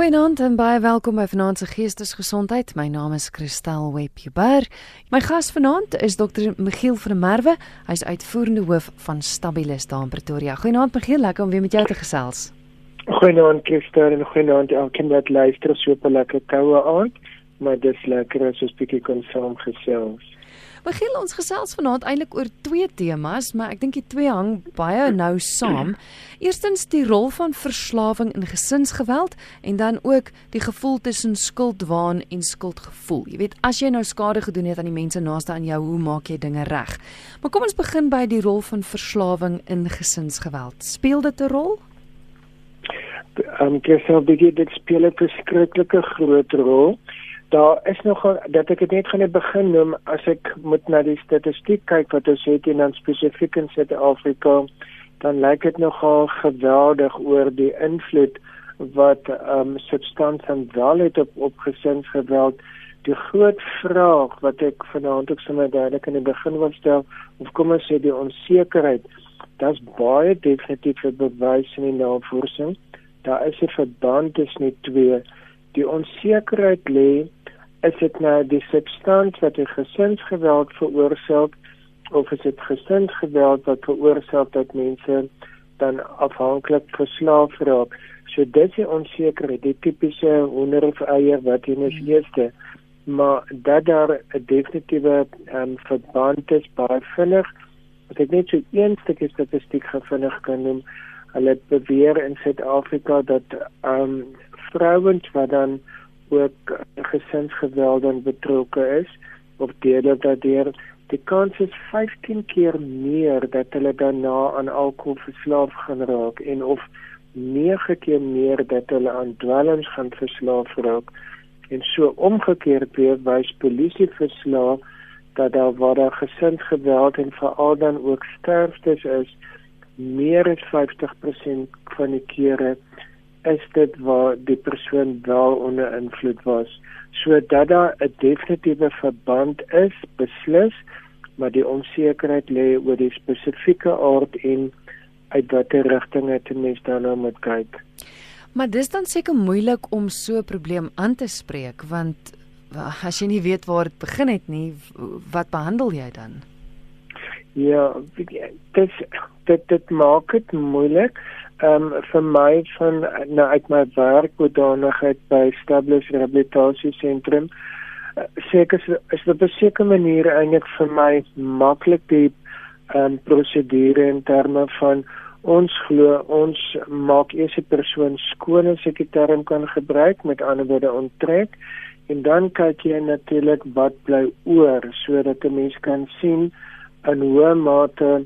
Goeienaand en baie welkom by Vanaand se Geestesgesondheid. My naam is Christel Webber. My gas vanaand is Dr. Michiel van der Merwe. Hy's uitvoerende hoof van Stabilis daar in Pretoria. Goeienaand Michiel, lekker om weer met jou te gesels. Goeienaand Christel en goeienaand elkeen wat luister so 'n lekker koue aand. Maar dis lekker as ons bietjie kon saam gesels. Begin ons gesels vanaand eintlik oor twee temas, maar ek dink die twee hang baie nou saam. Eerstens die rol van verslawing in gesinsgeweld en dan ook die gevoel tussen skuldwaan en skuldgevoel. Jy weet, as jy nou skade gedoen het aan die mense naaste aan jou, hoe maak jy dinge reg? Maar kom ons begin by die rol van verslawing in gesinsgeweld. Speel dit 'n rol? Ehm um, sou begin dit speel 'n verskriklike groot rol daar is nog dat ek dit net gaan begin noem as ek moet na die statistiek kyk wat ons het en dan spesifiek in Suid-Afrika dan lyk dit nogal geweldig oor die invloed wat ehm um, substansie en wel het op op gesinsgeweld. Die groot vraag wat ek vanaand ook sommer duidelik in die begin wil stel of kom ons sê die onsekerheid daar's baie definitiewe bewys in die navorsing. Daar is 'n verband tussen die twee die onsekerheid lê is dit nou die substansie wat die gesinsgeweld veroorsaak of is dit gesinsgeweld wat veroorsaak dat mense dan afhanklik verslaaf raak so dis die onsekerheid die tipiese honder of eier wat in is hmm. eerste maar dat daar 'n definitiewe um, verband is baie vinnig wat ek net so een stukkie statistiek gevindig kan noem hulle beweer in Suid-Afrika dat ehm um, vrouens wat dan ook gesinsgeweld dan betrokke is of deel dat deur die kans is 15 keer meer dat hulle daarna aan alkohol verslaaf gaan raak en of 9 keer meer dat hulle aan dwelms gaan verslaaf raak en so omgekeerd weer wys polisie verslaaf dat daar waar daar gesinsgeweld en veral dan ook sterftes is meer as 50% van die kere is dit waar die persoon wel onder invloed was. Sodat daar 'n definitiewe verband is beslis maar die onsekerheid lê oor die spesifieke aard en uit watter rigtinge te mens dan nou moet kyk. Maar dis dan seker moeilik om so 'n probleem aan te spreek want as jy nie weet waar dit begin het nie wat behandel jy dan? Ja dit dit dit maak dit moeilik ehm um, vir my van nou uit my werk bedanigheid by Stabilis Rehabilitasie Sentrum uh, seker is dit op 'n sekere manier eintlik vir my maklik die ehm um, prosedure in terme van ons glo ons maak eers 'n persoon skoon as ek die term kan gebruik met ander woorde onttrek en dan kyk jy natuurlik wat bly oor sodat 'n mens kan sien in hoe mate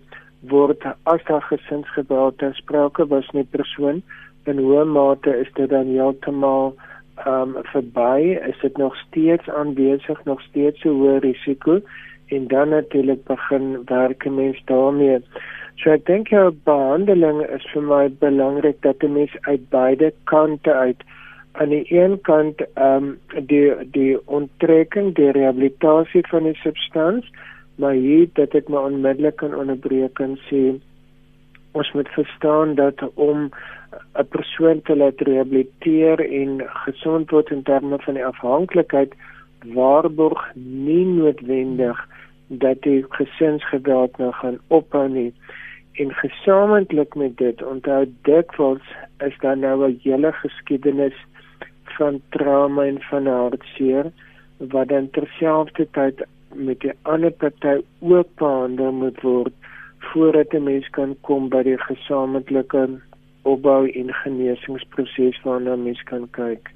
word as daar gesinsgeweld ter sprake was met persoon in hoe mate is dit dan heeltemal ehm um, verby is dit nog steeds aanwesig nog steeds so hoë risiko en dan natuurlik begin werk mens daarmee. So ek dink jou behandeling is vir my belangrik dat 'n mens uit beide kante uit aan die een kant ehm um, die die onttrekking die rehabilitasie van die substansie maar hier dat ek my onmiddellik kan onderbreek en sê ons moet verstaan dat om 'n persoon te laat rehabiliteer en gesond word in terme van die afhanklikheid waarborg nie noodwendig dat die gesinsgeweld nou gaan ophou nie. En gesamentlik met dit onthou dikwels is daar nou 'n hele geskiedenis van trauma en van hartseer wat dan terselfdertyd met die ander party ook behandel moet word voordat 'n mens kan kom by die gesamentlike opbou en genesingsproses waarna mens kan kyk.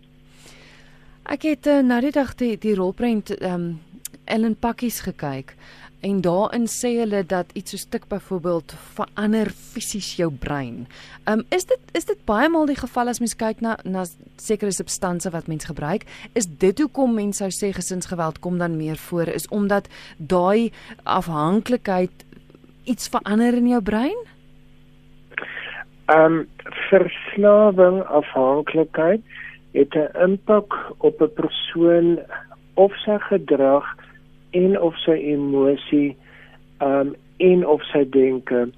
Ek het uh, nou die dag die die rolprent ehm um, Ellen Pakkies gekyk En daarin sê hulle dat iets so stuk byvoorbeeld verander fisies jou brein. Ehm um, is dit is dit baie maal die geval as mens kyk na na sekere substansies wat mens gebruik, is dit hoekom mense sou sê gesinsgeweld kom dan meer voor is omdat daai afhanklikheid iets verander in jou brein? Ehm um, verslawing afhanklikheid het 'n impak op 'n persoon of sy gedrag en of sy emosie um en of sy denke.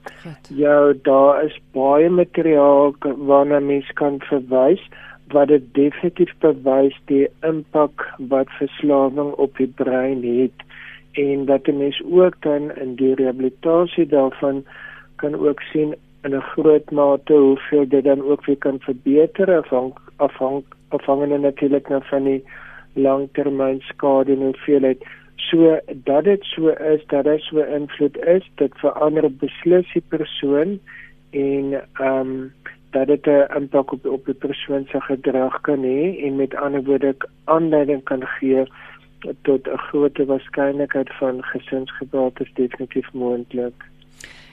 Ja, daar is baie materiaal waarna mens kan verwys wat dit definitief bewys die impak wat verslawing op die brein het en dat 'n mens ook dan in die rehabilitasie daarvan kan ook sien in 'n groot mate hoeveel dit dan ook weer kan verbeter afhang afhang afhangende natuurlik nou van die langtermyn skade en hoeveelheid so dat dit so is dat dit so invloed is dit verander beslis die persoon en ehm um, dat dit 'n impak op op die persoon se gedrag kan hê en met ander woorde aanleiding kan gee tot 'n groot waarskynlikheid van gesinsgeweld is definitief moontlik.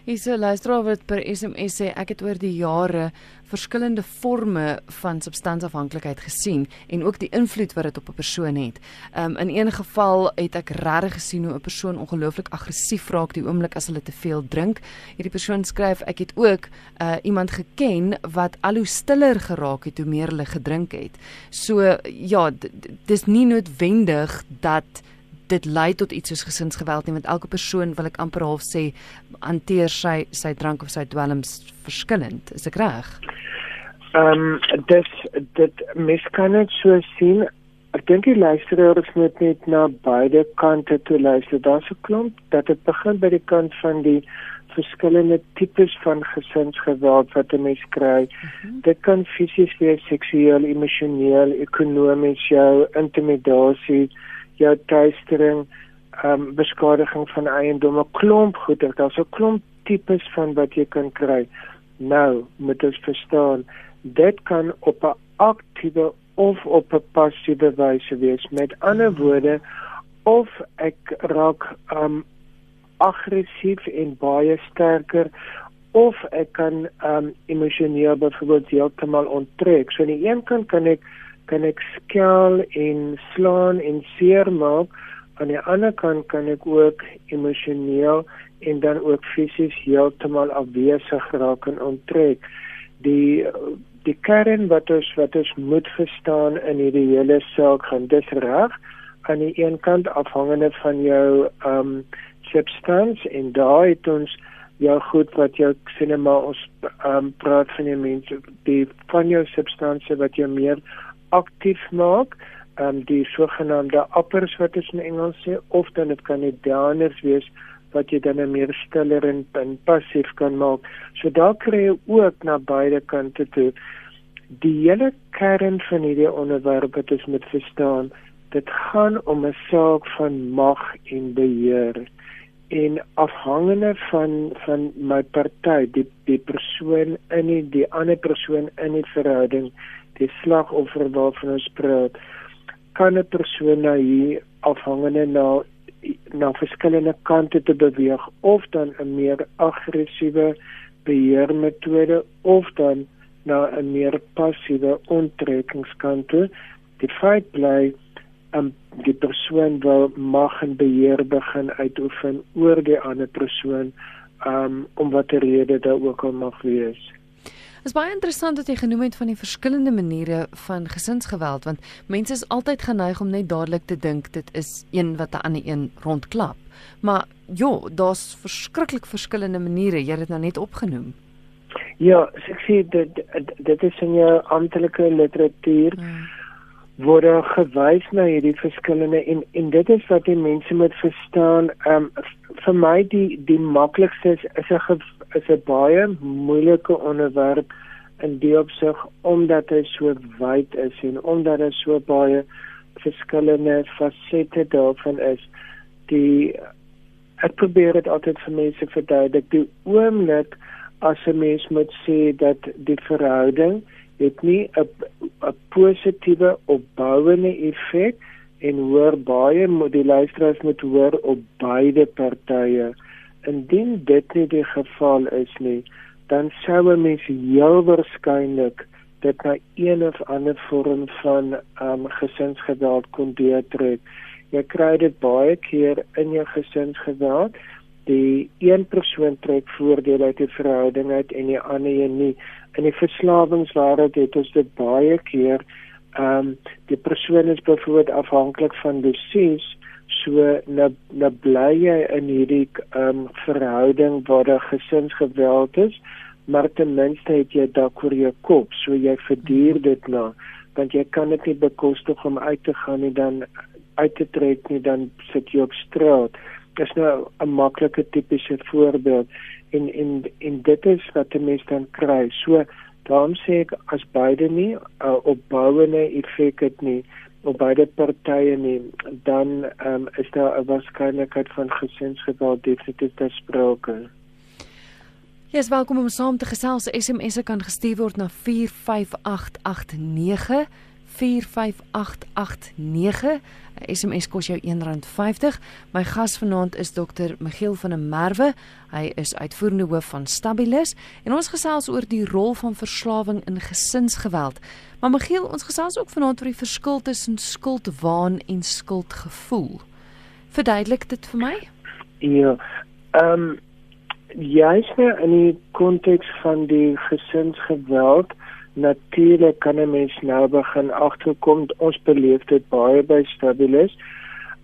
Hier's 'n luisteraar wat per SMS sê ek het oor die jare verskillende forme van substansafhanklikheid gesien en ook die invloed wat dit op 'n persoon het. Um in een geval het ek regtig gesien hoe 'n persoon ongelooflik aggressief raak die oomblik as hulle te veel drink. Hierdie persoon skryf ek het ook uh iemand geken wat al hoe stiller geraak het hoe meer hulle gedrink het. So ja, dis nie noodwendig dat dit lei tot iets soos gesinsgeweld nie want elke persoon wil ek amper half sê hanteer sy sy drank of sy dwelms verskillend is ek reg ehm um, dit dit mis kan dit so sien ek dink die luisteraars moet net na beide kante toe luister daar's 'n klomp dat dit begin by die kant van die verskillende tipes van gesinsgeweld wat 'n mens kry. Mm -hmm. Dit kan fisies wees, seksueel, emosioneel, ekonomies, jou intimidasie, jou tuistering, ehm um, beskadiging van eiendomme, klomp goeder. Daar's 'n klomp tipes van wat jy kan kry. Nou, moet ons verstaan, dit kan op 'n aktiewe of op 'n passiewe wyse wees. Met ander woorde, of ek raak ehm um, aggressief en baie sterker of ek kan ehm um, emosioneel byvoorbeeld heeltemal onttrek. So aan die een kant kan ek kan ek skel en slaan en seermaak aan die ander kant kan ek ook emosioneel en dan ook fisies heeltemal afwesig raak en onttrek. Die die kern wat ons wat ons moet verstaan in hierdie hele saak gaan dis reg. Aan die een kant afhangende van jou um substance en daai het ons jou goed wat jou sinema ons um praat van die mense die van jou substansie wat jy meer aktief maak, ehm um, die sogenaamde uppers wat ons in Engels sê of dan dit kan net downers wees wat jy dan meer stiller en, en passief kan maak. So daar kry jy ook na beide kante toe. Die hele kern van hierdie onderwerp wat ons moet verstaan, dit gaan om 'n saak van mag en beheer en afhangende van van my party die die persoon in die, die ander persoon in die verhouding die slagoffer waarvan ons praat kan 'n persoon na hier afhangende na na verskillende kante te beweeg of dan 'n meer aggressiewe beheermetode of dan na 'n meer passiewe onttrekkingskant toe die feit bly om die persoon wil mag en beheer begin uitoefen oor die ander persoon um, om watter rede dit ook al mag wees is baie interessant wat jy genoem het van die verskillende maniere van gesinsgeweld want mense is altyd geneig om net dadelik te dink dit is een wat 'n ander een rondklap. Maar ja, daar's verskriklik verskillende maniere. Jy het dit nou net opgenoem. Ja, ek sê dit dit is in jou amptelike literatuur. Hmm word gewys na hierdie verskillende en en dit is wat die mense moet verstaan. Ehm um, vir my die die maklikste is is 'n is 'n baie moeilike onderwerp in die opsig omdat hy so wyd is en omdat daar so baie verskillende fasette daarvan is. Die ek probeer dit altyd vir mense verduidelik. Die oomblik as 'n mens moet sê dat die verhouding het nie 'n 'n positiewe opbouende effek en hoor baie die luisteraars moet hoor op beide partye. Indien dit nie die geval is nie, dan sou mens heel waarskynlik dit na een of ander vorm van um, gesinsgeweld kon deurtrek. Jy kry dit baie keer in jou gesinsgeweld. Die een persoon trek voordeel uit die verhouding uit en die ander een nie in die verslawingswêreld het ons dit baie keer ehm um, die persoon is byvoorbeeld afhanklik van dosies so na na bly jy in hierdie ehm um, verhouding waar daar gesinsgeweld is maar ten minste het jy dalk oor jou kop so jy verduur dit na want jy kan dit nie bekostig om uit te gaan nie dan uit te trek nie dan sit jy op straat. Dis nou 'n maklike tipiese voorbeeld en en en dit is wat die mense dan kry. So daarom sê ek as beide nie uh, opbouende effek het nie op beide partye nie, dan um, is daar 'n waarskynlikheid van gesinsgeweld definitief te sprake. Jy is welkom om saam te gesels. SMS'e kan gestuur word na 45889. 45889. 'n SMS kos jou R1.50. My gas vanaand is Dr. Miguel van der Merwe. Hy is uitvoerende hoof van Stabilis en ons gesels oor die rol van verslawing in gesinsgeweld. Maar Miguel, ons gesels ook vanaand oor die verskil tussen skuldwaan en skuldgevoel. Verduidelik dit vir my? Ja. Ehm um, jy's nou in die konteks van die gesinsgeweld natuurlik kan 'n mens nou begin agterkom ons beleef dit baie by stabilis.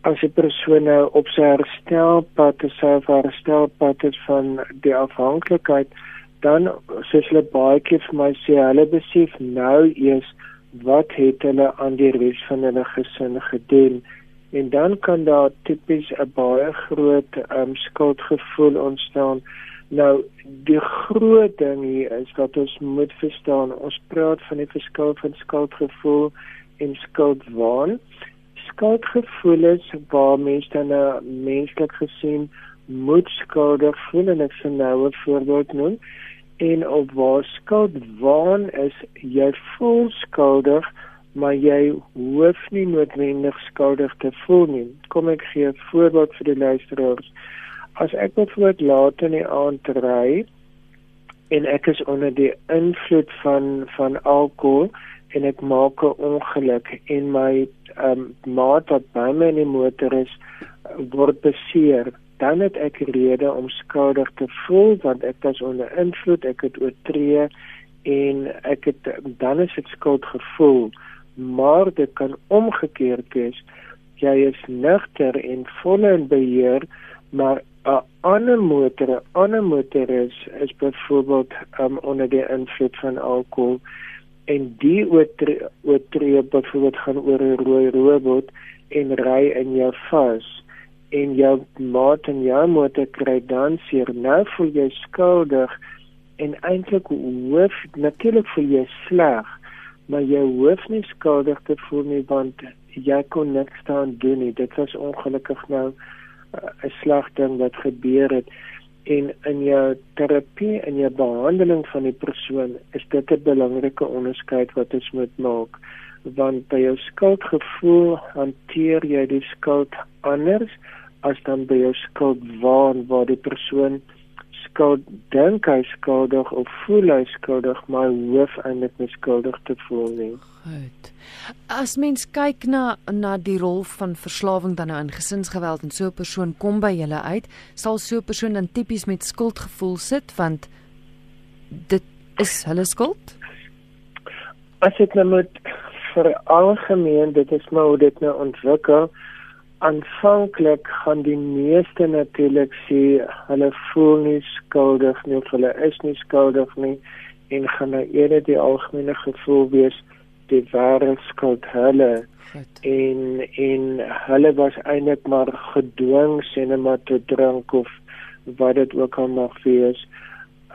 As 'n persoon nou op sy herstelpad te sê vir herstelpad is van die afhanklikheid dan soos hulle baie keer vir my sê hulle besef nou eers wat het hulle aan die res van hulle gesin gedoen. En dan kan daar tipies 'n baie groot um, skuldgevoel ontstaan Nou die groot ding hier is dat ons moet verstaan, ons praat van die verskil van skuldgevoel en skuldwaan. Skuldgevoel is waar mense dan nou menslik gesien moet skuldig voel en ek sê nou 'n voorbeeld noem. En op waar skuldwaan is, jy voel skuldig, maar jy hoef nie noodwendig skuldig te voel nie. Kom ek gee 'n voorbeeld vir die luisteraars as ek bijvoorbeeld laat in die aand ry en ek is onder die invloed van van alkohol en ek maak 'n ongeluk en my um, maat wat by my in die motor is word beseer dan het ek rede om skuldig te voel want ek was onder invloed ek het oortree en ek het dan is dit skuldgevoel maar dit kan omgekeerd wees. Jy is nugter en vol in beheer maar 'n ander motor, 'n ander motor is is byvoorbeeld um, onder die invloed van alkohol en die oortree, oortree byvoorbeeld gaan oor 'n rooi robot en ry in jou vas. En jou maat en jou motor kry dan seer. Nou voel jy skuldig en eintlik hoof natuurlik voel jy sleg maar jy hoef nie skuldig te voel nie want jy kon niks aan doen nie. Dit was ongelukkig nou 'n sleg ding wat gebeur het en in jou terapie en jou behandeling van die persoon is dit 'n belangrike onderskeid wat ons moet maak want by jou skuldgevoel hanteer jy die skuld anders as dan by jou skuldwaan waar die persoon skuld dink hy skuldig of voel hy skuldig maar hoef eintlik nie skuldig te voel nie. Goed. As mens kyk na na die rol van verslawing dan nou in gesinsgeweld en so 'n persoon kom by julle uit, sal so 'n persoon dan tipies met skuldgevoel sit want dit is hulle skuld? As ek nou moet vir algemeen dit is maar hoe dit nou ontwikkel aanvanklik gaan die meeste natuurlik sê hulle voel nie skuldig nie of hulle is nie skuldig nie en gaan nou eerder die algemene gevoel wees die ware skuld hulle en en hulle was eintlik maar gedwing sinema te drink of wat dit ook al mag wees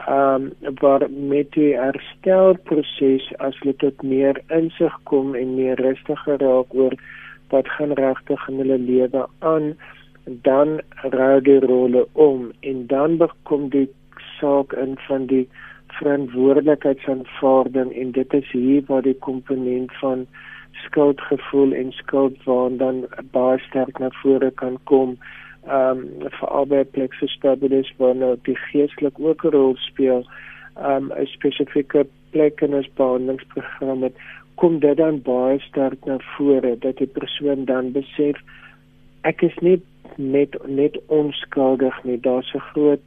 ehm um, maar met die herstelproses as hulle tot meer insig kom en meer rustiger raak oor wat gaan regtig in hulle lewe aan. Dan raai die rolle om en dan kom die saak in van die verantwoordelikheidsaanvaarding en dit is hier waar die komponent van skuldgevoel en skuldwaan dan baie sterk na vore kan kom. Ehm um, vir albei plekse stabilis waar nou die geestelik ook 'n rol speel. Ehm um, 'n spesifieke plek in ons behandelingsprogram met kom dit dan baie sterk na vore dat die persoon dan besef ek is nie net net onskuldig nie. Daar's 'n groot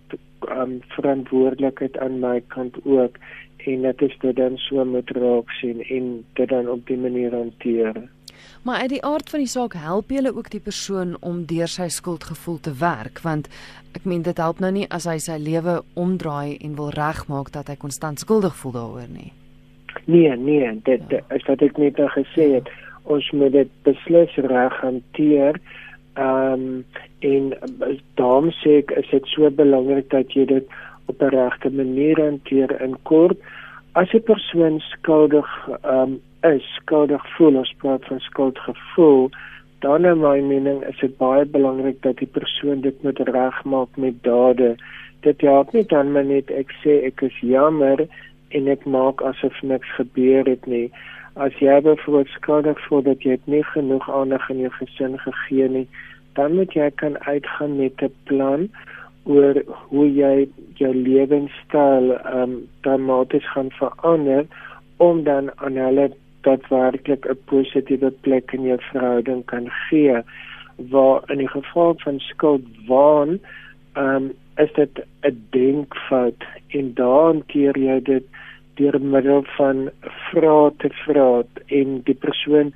um, verantwoordelikheid aan my kant ook en dit is dit dan so met raak sien en dit dan op die manier hanteer. Maar uit die aard van die saak help jy ook die persoon om deur sy skuldgevoel te werk want ek meen dit help nou nie as hy sy lewe omdraai en wil regmaak dat hy konstant skuldig voel daaroor nie Nee, nee, dit ja. is wat ek net al gesê het. Ja. Ons moet dit beslis reg hanteer. Ehm um, en daarom sê ek is dit so belangrik dat jy dit op 'n regte manier hanteer in kort. As 'n persoon skuldig ehm um, is, skuldig voel, ons praat van skuldgevoel, dan in my mening is dit baie belangrik dat die persoon dit moet regmaak met dade. Dit help nie dan net ek sê ek is jammer en ek maak asof niks gebeur het nie. As jy byvoorbeeld skuldig voel dat jy nie genoeg aandag aan jou gesin gegee nie, dan moet jy kan uitgaan met 'n plan oor hoe jy jou lewenstyl ehm um, dramaties gaan verander om dan aan hulle dat werklik 'n positiewe plek in jou verhouding kan gee waar in die geval van skuld waan ehm um, is dit 'n denkfout en dan keer jy dit deur middel van vra te vra en die persoon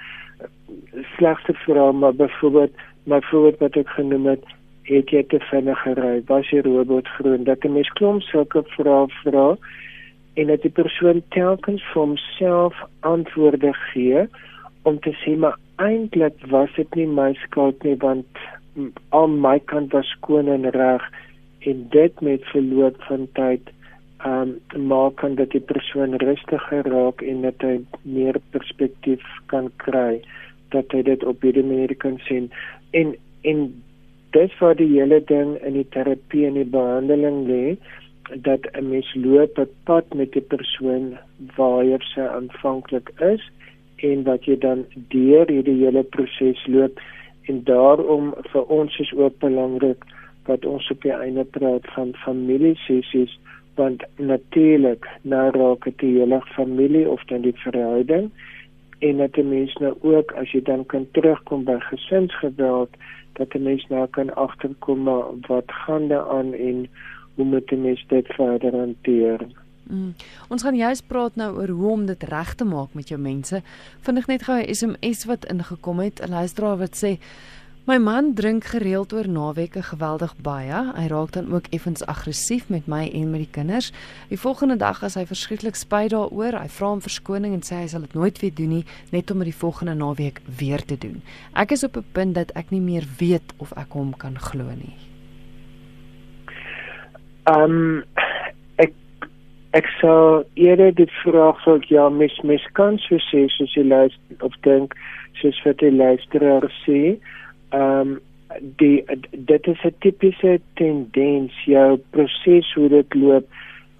slegste vra maar byvoorbeeld maar voorbeeld wat ek genoem het het jy te vinnig gery was jy robot groen dat 'n mens klomp sulke vrae vra en dat die persoon telkens vir homself antwoorde gee om te sê maar eintlik was dit nie my skuld nie want aan my kant was skoon en reg en dit met verloop van tyd um maak kan dat die persoon rustiger raak en dat hy meer perspektief kan kry dat hy dit op 'n manier kan sien. En en dis waar die hele ding in die terapie en die behandeling lê dat 'n mens loop 'n pad met die persoon waar hy se aanvanklik is en wat jy dan deur hierdie hele proses loop. En daarom vir ons is ook belangrik dat ons op die einde praat van familiesessies want natuurlik nou raak dit die hele familie of dan die verhouding en dat die mens nou ook as jy dan kan terugkom by gesinsgeweld dat die mens nou kan agterkom wat gaan daar aan en hoe moet die mens dit verder hanteer Mm. Ons gaan juist praat nou oor hoe om dit reg te maak met jou mense. Vinnig net gou 'n SMS wat ingekom het. 'n Luisteraar wat sê My man drink gereeld oor naweke geweldig baie. Hy raak dan ook effens aggressief met my en met die kinders. Die volgende dag as hy verskriklik spyt daaroor, hy vra om verskoning en sê hy sal dit nooit weer doen nie, net om dit die volgende naweek weer te doen. Ek is op 'n punt dat ek nie meer weet of ek hom kan glo nie. Ehm um, ek ek sou eerder dit vraag vir ja, mis mis kan sê soos jy luister of dink soos vir die luisteraar sê ehm um, die dit is 'n tipiese tendens jou proses hoe dit loop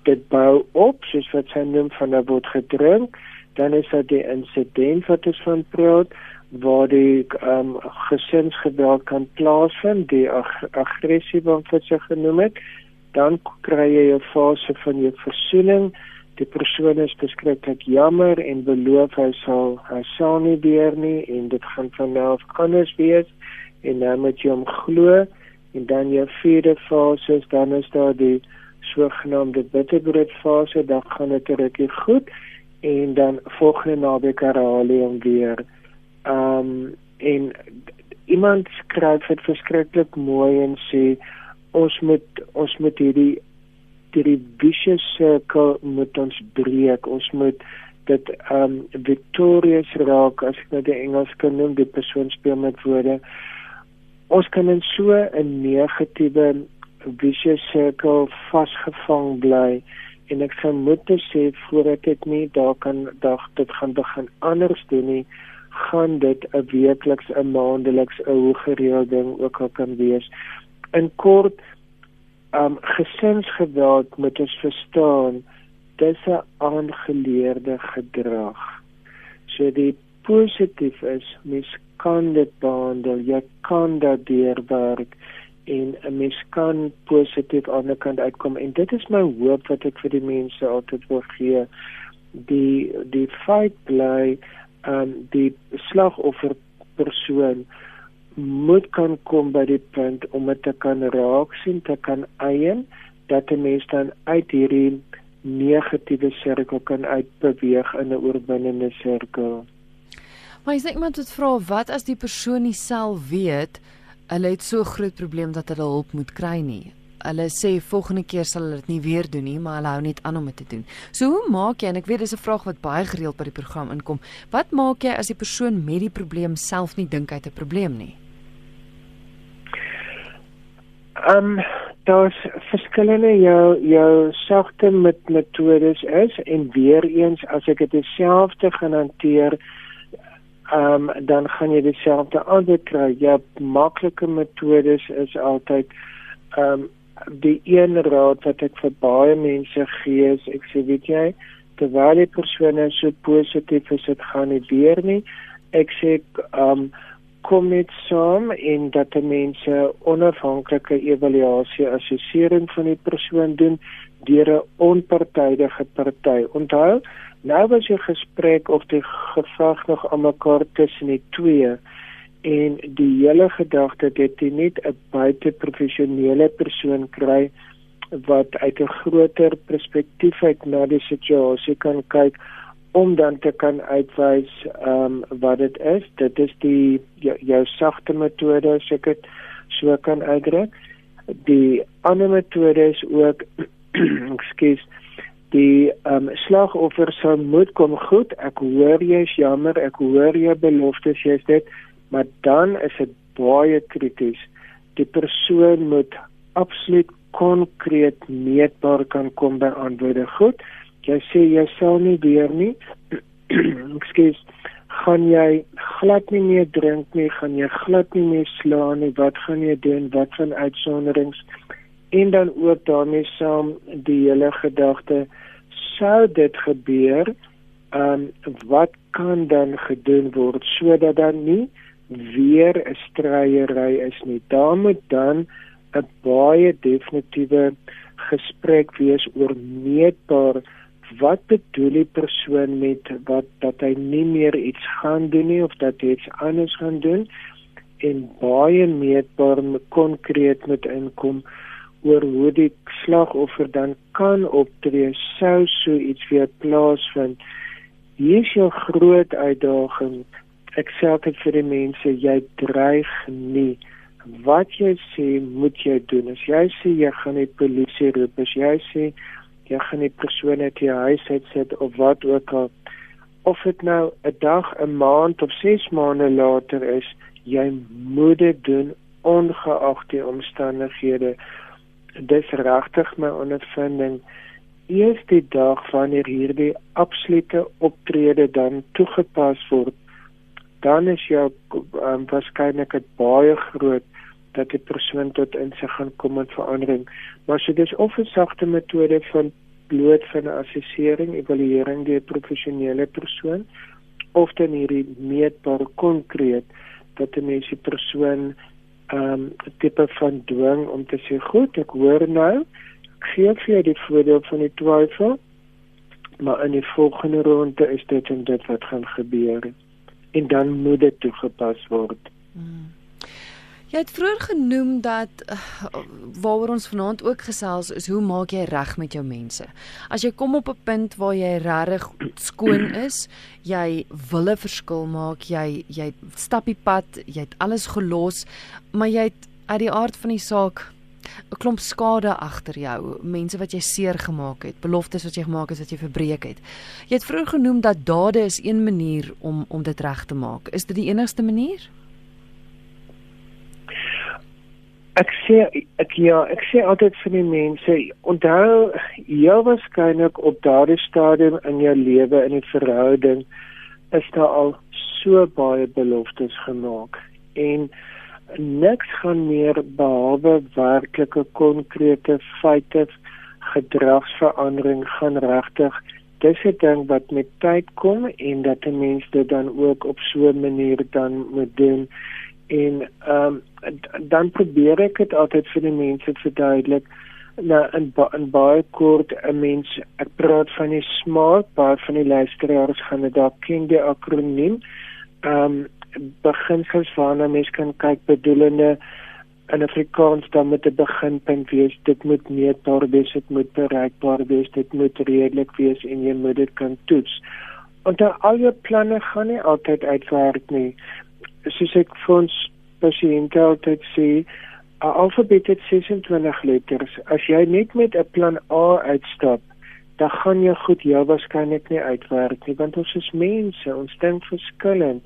dit bou op soos wat sy noem van 'n word gedrink dan is dit die insident wat is van praat waar die ehm um, gesinsgeweld kan plaasvind die ag aggressie wat sy genoem het dan kry jy 'n fase van jou versoening die persoon is beskiklik jammer en beloof hy sal hy sal nie weer nie en dit gaan van nou af anders wees en dan moet jy hom glo en dan jou vierde fase is dan is daar die sogenaamde bitterbread fase dan gaan dit regtig goed en dan volgende naweek herhaal jy hom weer. Ehm um, en iemand skryf dit verskriklik mooi en sê ons moet ons moet hierdie hierdie vicious circle moet ons breek. Ons moet dit ehm um, victorious raak as ek nou die Engels kan noem, die persoon speel met woorde ons kan in so 'n negatiewe vicious circle vasgevang bly en ek sou moet sê voordat dit nie daar kan dag dit gaan begin anders doen nie gaan dit 'n weekliks 'n maandeliks 'n hoe gereelde ding ook al kan wees. In kort um gesinsgeweld moet ons verstaan dis 'n aangeleerde gedrag. So die positief is mens kan dit behandel. Jy kan dit deurwerk en 'n mens kan positief aan die kant uitkom. En dit is my hoop wat ek vir die mense altyd wil gee. Die die feit bly um die slagoffer persoon moet kan kom by die punt om dit te kan raak sien te kan eien dat 'n mens dan uit hierdie negatiewe sirkel kan uitbeweeg in 'n oorwinnende sirkel Maar is dit iemand wat vra wat as die persoon nie self weet hulle het so groot probleem dat hulle hulp moet kry nie? hulle sê volgende keer sal hulle dit nie weer doen nie, maar hulle hou net aan om dit te doen. So hoe maak jy en ek weet dis 'n vraag wat baie gereeld by die program inkom. Wat maak jy as die persoon met die probleem self nie dink hy het 'n probleem nie? Ehm um, daar's verskillende jou jou sagte met metodes is en weer eens as ek dit dieselfde gaan hanteer ehm um, dan gaan jy dieselfde antwoord kry. Jou maklike metodes is altyd ehm um, die een raad wat ek vir baie mense gee is ek sê weet jy terwyl die persone so positief is dit gaan nie weer nie. Ek sê um, kom net saam en dat die mense onafhanklike evaluasie assessering van die persoon doen deur 'n onpartydige party. Onthou, nou was jy gesprek of die geveg nog aan mekaar tussen die twee en die hele gedagte dat jy net 'n buiteprofessionele persoon kry wat uit 'n groter perspektief uit na die situasie kan kyk om dan te kan uitwys ehm um, wat dit is. Dit is die jou, jou sagte metode as ek dit so kan uitdruk. Die ander metode is ook ekskuus die um, slagoffer sou moet kom goed. Ek hoor jy's jammer, ek hoor jy beloftes jy's dit, maar dan is dit baie krities. Die persoon moet absoluut konkreet meetbaar kan kom by antwoorde. Goed jy sê jy sal nie weer nie. Ekskuus. Gaan jy glad nie meer drink nie, gaan jy glad nie meer slaan nie. Wat gaan jy doen? Wat van uitsonderings? En dan ook daarmee saam die hele gedagte sou dit gebeur, ehm um, wat kan dan gedoen word sodat dan nie weer 'n stryery is nie. Daar moet dan 'n baie definitiewe gesprek wees oor meetbare wat bedoel die persoon met wat dat hy nie meer iets gaan doen nie of dat hy iets anders gaan doen en baie meetbaar en konkreet met inkom oor hoe die slagoffer dan kan optree sou so iets weer plaasvind. Hier is jou groot uitdaging. Ek sê dit vir die mense jy dreig nie. Wat jy sê moet jy doen. As jy sê jy gaan die polisie roep. As jy sê jy gaan die persoon uit die huis uitsit of wat ook al. Of dit nou 'n dag, 'n maand of 6 maande later is, jy moet dit doen ongeag die omstandighede. Dis regtig my ondervinding. Eers die dag wanneer hierdie absolute optrede dan toegepas word, dan is jou um, waarskynlikheid baie groot dat die persoon tot insig gaan kom met verandering. Maar so dis of 'n sagte metode van bloot van 'n assessering, evaluering deur 'n professionele persoon of dan hierdie meetbaar konkreet dat 'n mens die persoon um, tipe van dwing om te sê goed, ek hoor nou, ek gee vir jou die voordeel van die twyfel, maar in die volgende ronde is dit en dit wat gaan gebeur en dan moet dit toegepas word. Hmm. Jy het vroeër genoem dat uh, waaroor ons vanaand ook gesels is hoe maak jy reg met jou mense? As jy kom op 'n punt waar jy regtig skoon is, jy wil 'n verskil maak, jy jy stap die pad, jy het alles gelos, maar jy het uit die aard van die saak 'n klomp skade agter jou, mense wat jy seer gemaak het, beloftes wat jy gemaak het wat jy verbreek het. Jy het vroeër genoem dat dade is een manier om om dit reg te maak. Is dit die enigste manier? Ek sê ek ja, ek sê altyd vir die mense, onthou jy waarskynlik op daardie stadium in jou lewe in 'n verhouding is daar al so baie beloftes gemaak en niks gaan meer behalwe werklike konkrete feite gedragsverandering gaan regtig dis 'n ding wat met tyd kom en dat 'n mens dit dan ook op so 'n manier dan moet doen. En ehm um, dan probeer ek dit altyd vir die mense verduidelik. Nou in ba in baie kort 'n mens ek praat van die SMART baie van die luisteraars gaan dit dalk ken die akroniem. Ehm um, beginsels waarna mens kan kyk bedoelende in Afrikaans dan met 'n beginpunt wees dit moet meetbaar wees dit moet bereikbaar wees dit moet redelik wees en jy moet dit kan toets. Want al jou planne gaan nie altyd uitwerk nie. Soos ek vir ons pasiënte altyd sê, 'n alfabet het 26 letters. As jy net met 'n plan A uitstap, dan gaan jy goed jou waarskynlik nie uitwerk nie, want ons is mense, ons dink verskillend.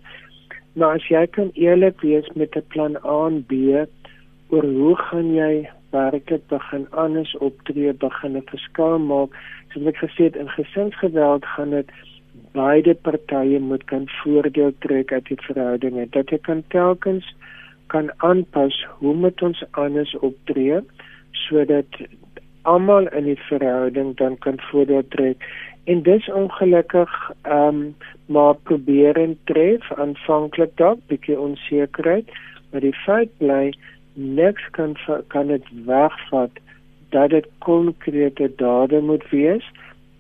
Maar as jy kan eerlik wees met 'n plan A en B oor hoe gaan jy werklik begin anders optree, begin 'n verskil maak, soos ek gesê het in gesinsgeweld gaan dit beide partye moet kan voordeel trek uit die verhoudinge. Dat jy kan telkens kan aanpas hoe moet ons anders optree sodat almal in die verhouding dan kan voordeel trek. En dis ongelukkig ehm um, maar probeer en tref aanvanklik dalk bietjie onsekerheid, maar die feit bly niks kan kan dit wegvat dat dit konkrete dade moet wees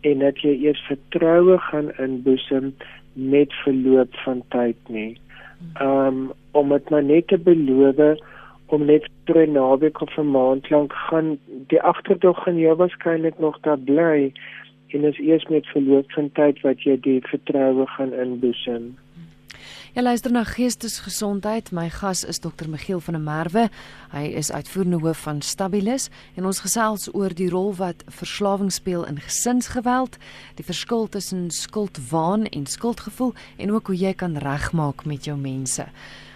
en dat jy eers vertroue gaan inboesem met verloop van tyd nie. Um, om dit maar net te beloof om net vir 'n naweek of 'n maand lank gaan die agterdog in jou waarskynlik nog daar bly en is eers met verloop van tyd wat jy die vertroue gaan inboesem. Jy luister na Geestesgesondheid. My gas is Dr. Michiel van der Merwe. Hy is uitvoerende hoof van Stabilis en ons gesels oor die rol wat verslawing speel in gesinsgeweld, die verskil tussen skuldwaan en skuldgevoel en ook hoe jy kan regmaak met jou mense.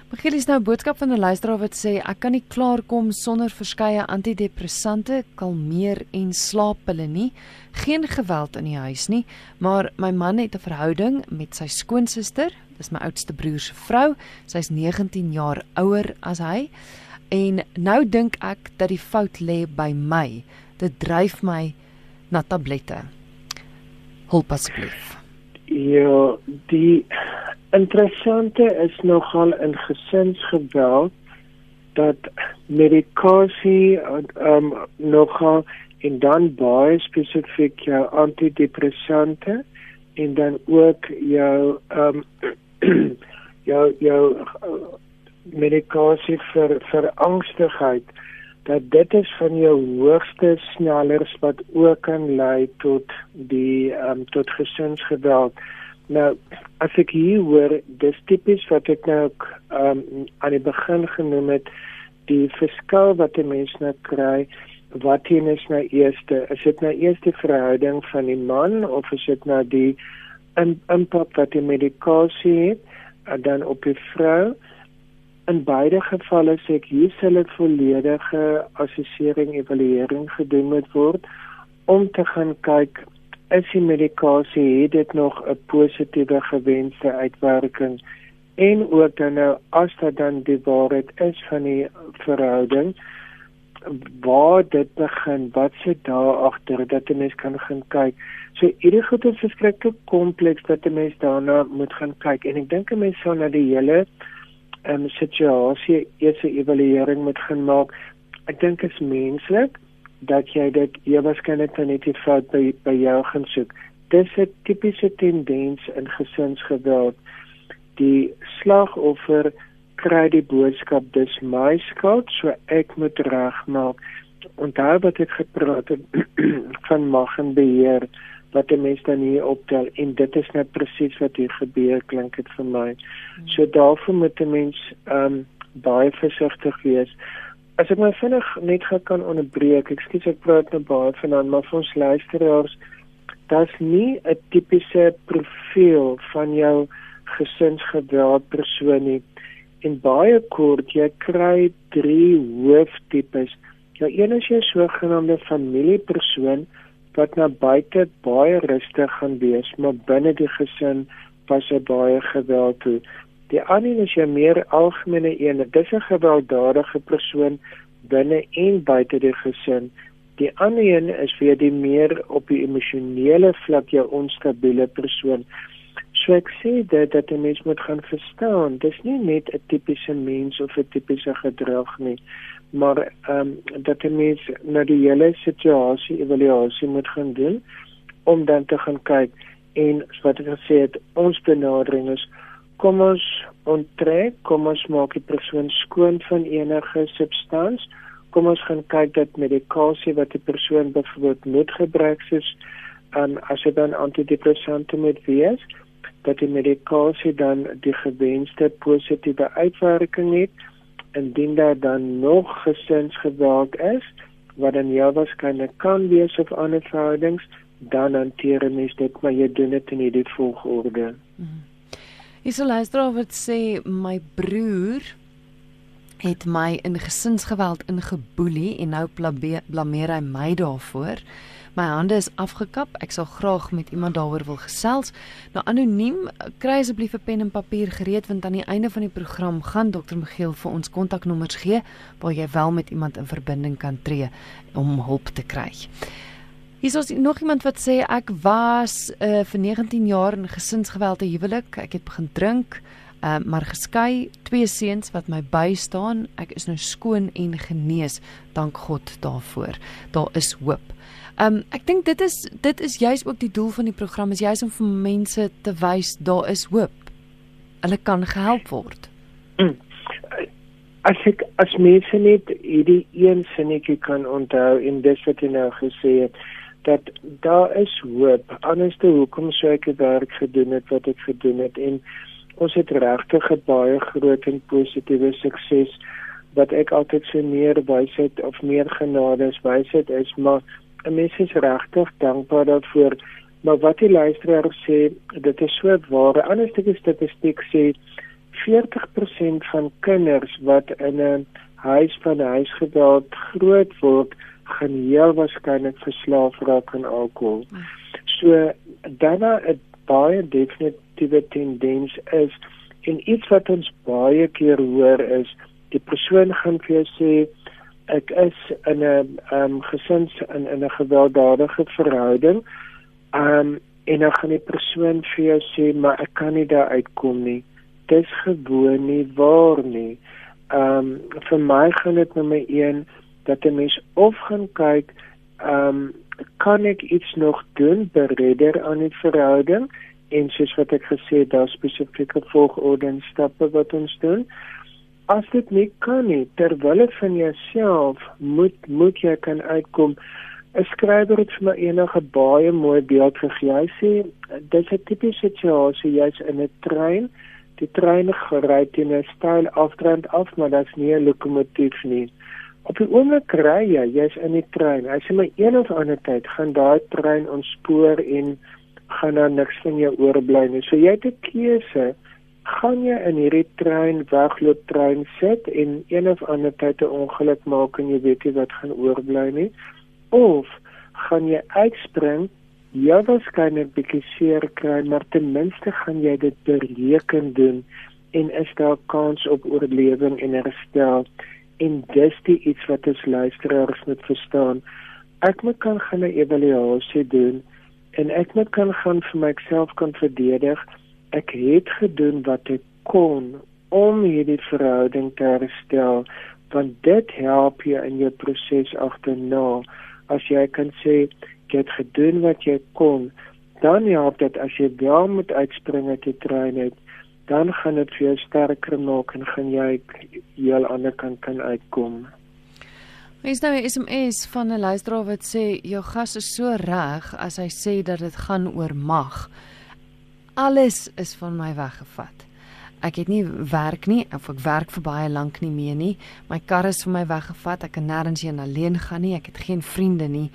Michiel is nou boodskap van 'n luisteraar wat sê ek kan nie klaarkom sonder verskeie antidepressante, kalmeer en slaappille nie. Geen geweld in die huis nie, maar my man het 'n verhouding met sy skoonsister Dis my oudste broer se vrou. Sy's 19 jaar ouer as hy. En nou dink ek dat die fout lê by my. Dit dryf my na tablette. Hulp asseblief. Ja, die interessante is nogal in gesinsgeweld dat medikasie um nogal en dan baie spesifiek jou antidepressante en dan ook jou um jou jou uh, medikasie vir vir angstigheid dat dit is van jou hoogste snellers wat ook kan lei tot die um, tot gesinsgeweld. Nou as ek hier hoor dis tipies wat ek nou ook um, aan die begin genoem het die verskil wat 'n mens nou kry wat hier is nou eerste is dit nou eerste verhouding van die man of is dit nou die in impak wat die medikasie het eh, dan op die vrou. In beide gevalle sê ek hier sal 'n volledige assessering evaluering gedoen moet word om te gaan kyk is die medikasie het dit nog 'n positiewe gewenste uitwerking? En ook dan nou as dit dan die waarheid is van die verhouding waar dit begin wat sit daar agter dat 'n mens kan gaan kyk So hierdie goed is verskriklik kompleks dat 'n mens daarna moet gaan kyk en ek dink 'n mens sou na die hele ehm um, situasie eers 'n evaluering moet gaan maak. Ek dink is menslik dat jy dit jy waarskynlik net nie fout by by jou gaan soek. Dis 'n tipiese tendens in gesinsgeweld. Die slagoffer kry die boodskap dis my skuld, so ek moet regmaak. Onthou wat ek gepraat het van mag en beheer wat 'n mens dan hier optel en dit is net presies wat hier gebeur klink dit vir my. So daarvoor moet 'n mens ehm um, baie versigtig wees. As ek my vinnig net kan onderbreek, ekskuus ek praat nou baie vanaand, maar vir ons luisteraars, daar's nie 'n tipiese profiel van jou gesinsgeweld persoon nie. En baie kort, jy kry drie hooftipes. Jou een is jou sogenaamde familiepersoon wat na buite baie rustig gaan wees, maar binne die gesin pas hy baie geweld toe. Die ander is 'n meer algemene een, dit is 'n gewelddadige persoon binne en buite die gesin. Die ander een is vir die meer op die emosionele vlak jou onstabiele persoon. So ek sê dat dat die mens moet gaan verstaan, dis nie net 'n tipiese mens of 'n tipiese gedrag nie maar ehm um, dat die mens na die hele situasie evaluasie moet gaan doen om dan te gaan kyk. En wat ek gesê het ons benadering is kom ons onttrek kom ons maak die persoon skoon van enige substans. Kom ons gaan kyk dat medikasie wat die persoon byvoorbeeld moet gebruik soos um, as dit dan antidepressante moet wees dat die medikasie dan die gewenste positiewe uitwerking het indien daar dan nog gesinsgeweld is wat dan ja waarskynlik kan wees of ander verhoudings dan hanteer mens dit maar jy doen dit in hierdie volgorde. Mhm. Isolaistra wat sê my broer het my in gesinsgeweld ingeboelie en nou blameer hy my daarvoor. My hande is afgekap. Ek sal graag met iemand daaroor wil gesels. Nou anoniem, kry asseblief 'n pen en papier gereed want aan die einde van die program gaan Dr. Miguel vir ons kontaknommers gee waar jy wel met iemand in verbinding kan tree om hulp te kry. Is nog iemand wat sê ek was uh, vir 19 jaar in gesinsgeweld te huwelik. Ek het begin drink, uh, maar geskei, twee seuns wat my bystaan. Ek is nou skoon en genees. Dank God daarvoor. Daar is hoop. Um ek dink dit is dit is juis ook die doel van die program is juis om vir mense te wys daar is hoop. Hulle kan gehelp word. Mm. As ek as mense net hierdie een sinnetjie kan onthou en dis wat jy nou gesê het dat daar is hoop. Anderste hoekom sou ek werk gedoen het wat ek gedoen het en ons het regtig 'n baie groot en positiewe sukses wat ek altyd sê meer wysheid of meer genade is wysheid is maar 'n mens is regtig dankbaar daarvoor. Maar wat die luisteraar sê, dit is so waar. 'n Ander stukkie statistiek sê 40% van kinders wat in 'n huis van huisgeweld groot word, gaan heel waarskynlik verslaaf raak aan alkohol. So daarna 'n baie definitiewe tendens is en iets wat ons baie keer hoor is die persoon gaan vir jou sê ek is in 'n um, gesins in in 'n gewelddadige verhouding. Um en dan gaan die persoon vir jou sê maar ek kan nie daar uitkom nie. Dis gewoon nie waar nie. Um vir my gaan dit nommer 1 dat 'n mens of gaan kyk um kan ek iets nog doen beredder aan die verhouding en soos wat ek gesê het daar spesifieke volgorde en stappe wat ons doen as dit nie kan nie terwyl van jouself moet moet jy kan uitkom. 'n skrywer het vir my enige baie mooi beeld gegee. Hy sê dis 'n tipiese situasie jy's in 'n trein. Die trein ry teen 'n styl afdrand af maar daar's nie 'n lokomotief nie. Op die oomblik kry jy jy's in die trein. Hy sê my een of ander tyd gaan daai trein ontspoor en gaan daar niks van jou oorbly nie. So jy het 'n keuse gaan jy in hierdie trein wegloop trein sit en een of ander tyd 'n ongeluk maak en jy weet nie wat gaan oorbly nie of gaan jy uitspring jy waarskynlik bietjie seer kry maar ten minste gaan jy dit bereken doen en is daar kans op oorlewing en herstel. En dis die iets wat ons luisteraars moet verstaan. Ek moet kan gaan 'n evaluasie doen en ek moet kan gaan vir myself kan verdedig ek het gedoen wat ek kon om hierdie verhouding te herstel want dit help jou in jou proses agterna as jy kan sê jy het gedoen wat jy kon dan help dit as jy wel moet uitspring uit die trein uit. Dan gaan dit vir jou sterker maak en gaan jy heel ander kan kan uitkom. Mens nou 'n SMS van 'n luisteraar wat sê jou gas is so reg as hy sê dat dit gaan oor mag alles is van my weggevat. Ek het nie werk nie of ek werk vir baie lank nie meer nie. My kar is vir my weggevat. Ek kan nêrens heen alleen gaan nie. Ek het geen vriende nie.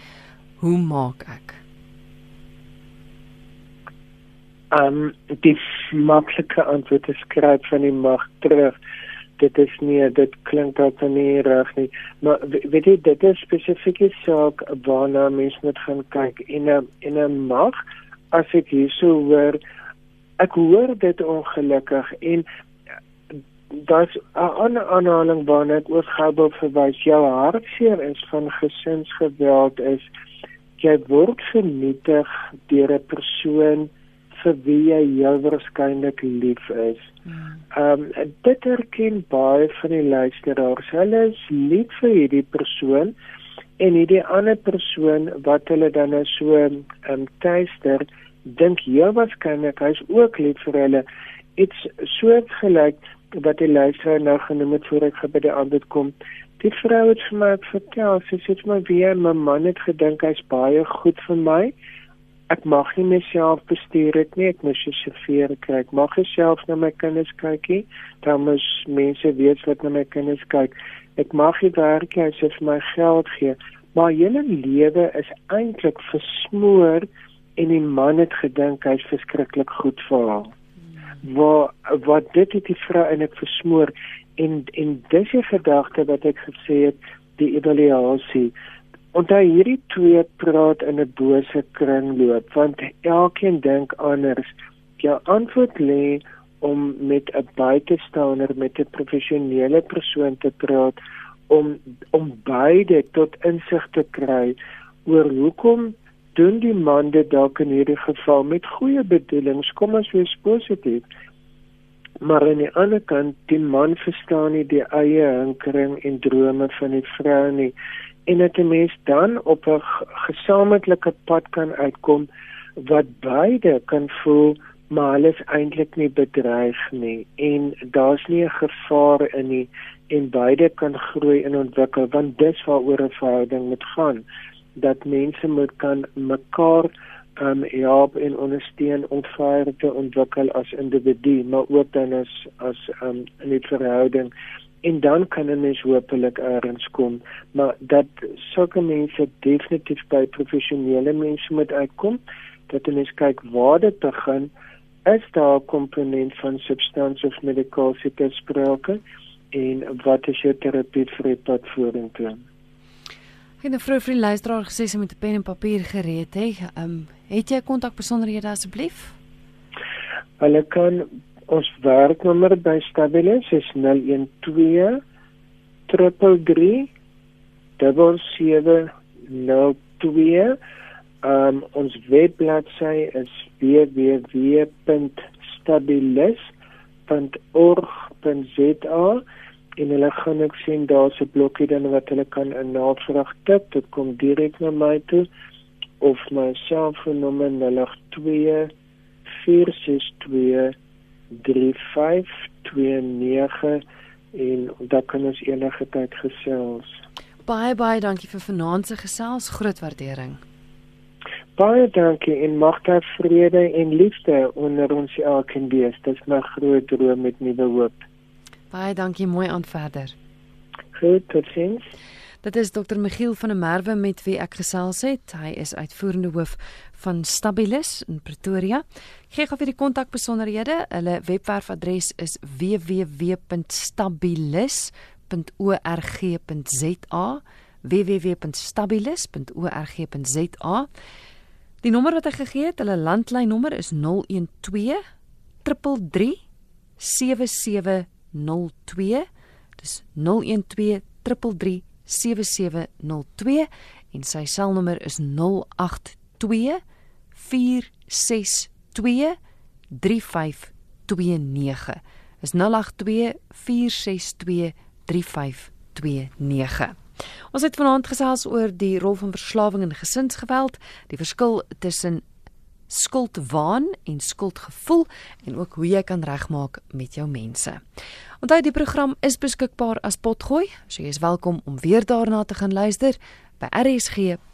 Hoe maak ek? Um die maklike antwoord is skryf van die mag terug. Dit is nie dit klink dalk nie reg nie. Maar weet jy dit is spesifiek saak waarna mens moet gaan kyk in 'n in 'n mag as ek hierso hoor ek hoor dit ongelukkig en daar's 'n ander aanhaling waarna ek ook gou verwys. Jou hartseer is van gesinsgeweld is jy word vernietig deur 'n persoon vir wie jy heel waarskynlik lief is. Hmm. Ehm um, dit erken baie van die luisteraars. Hulle is lief vir hierdie persoon en hierdie ander persoon wat hulle dan nou so ehm um, tuister dink heel waarskynlik hy's ook lief vir hulle. Iets soortgelyk wat die luisteraar nou genoem het voor ek by die antwoord kom. Die vrou het vir my vertel sy sê my weer my man het gedink hy's baie goed vir my. Ek mag nie myself bestuur dit nie. Ek moet seker kry. Ek mag self na my kinders kyk nie. Dan moet mense weet wat na my kinders kyk. Ek mag nie werk as jy vir my geld gee. Maar julle lewe is eintlik versmoor en die man het gedink hy's verskriklik goed vir haar wat wat dit het die vrou en ek versmoor en en dis die gedagte wat ek gesê het die evaluasie Onthou hierdie twee praat in 'n bose kringloop want elkeen dink anders. Jou antwoord lê om met 'n buitestander met 'n professionele persoon te praat om om beide tot insig te kry oor hoekom doen die man dit dalk in hierdie geval met goeie bedoelings? Kom ons wees positief. Maar aan die ander kant die man verstaan nie die eie hinkering en drome van die vrou nie. En dat 'n mens dan op 'n gesamentlike pad kan uitkom wat beide kan voel maar hulle is eintlik nie bedreig nie. En daar's nie 'n gevaar in nie en beide kan groei en ontwikkel want dis waaroor 'n verhouding moet gaan dat mense moet kan mekaar um help en ondersteun om verder te ontwikkel as individu maar ook dan as as um in 'n verhouding. En dan kan 'n mens hopelik eers kom maar dat sulke mense definitief by professionele mense moet uitkom dat 'n mens kyk waar dit begin is daar 'n komponent van substansie of medikasie te sprake en wat is jou terapie vir die pad vorentoe En 'n vrou vriend luisteraar gesê sy moet 'n pen en papier gereed hê. Ehm, um, het jy kontak besonderhede asseblief? Hulle kan ons werknommer by Stabilis is 012 333 7702. Um ons webbladsy is www.stabilis.org.za en hulle gaan ek sien daar's 'n blokkie dan wat hulle kan 'n navraag tik. Dit kom direk na my toe of my selfoonnommer 082 462 3529 en dan kan ons enige tyd gesels. Baie baie dankie vir vanaand se gesels, groot waardering. Baie dankie en mag daar vrede en liefde onder ons elkeen wees. Dis my groot droom met nuwe hoop. Baie dankie, mooi aan verder. Goed, totsiens. Dit is Dr. Michiel van der Merwe met wie ek gesels het. Hy is uitvoerende hoof van Stabilis in Pretoria. Gee gou vir die kontakbesonderhede. Hulle webwerfadres is www.stabilis.org.za www.stabilis.org.za Die nommer wat hy gegee het, hulle landlynnommer is 012 333 7702. Dis 012 333 7702 en sy selnommer is 082 462 3529 is 082 462 3529 Ons het vanaand gesels oor die rol van verslawing en gesinsgeweld, die verskil tussen skuldwaan en skuldgevoel en ook hoe jy kan regmaak met jou mense. Onthou die program is beskikbaar as potgooi, so jy is welkom om weer daarna te gaan luister by rsg.co.za.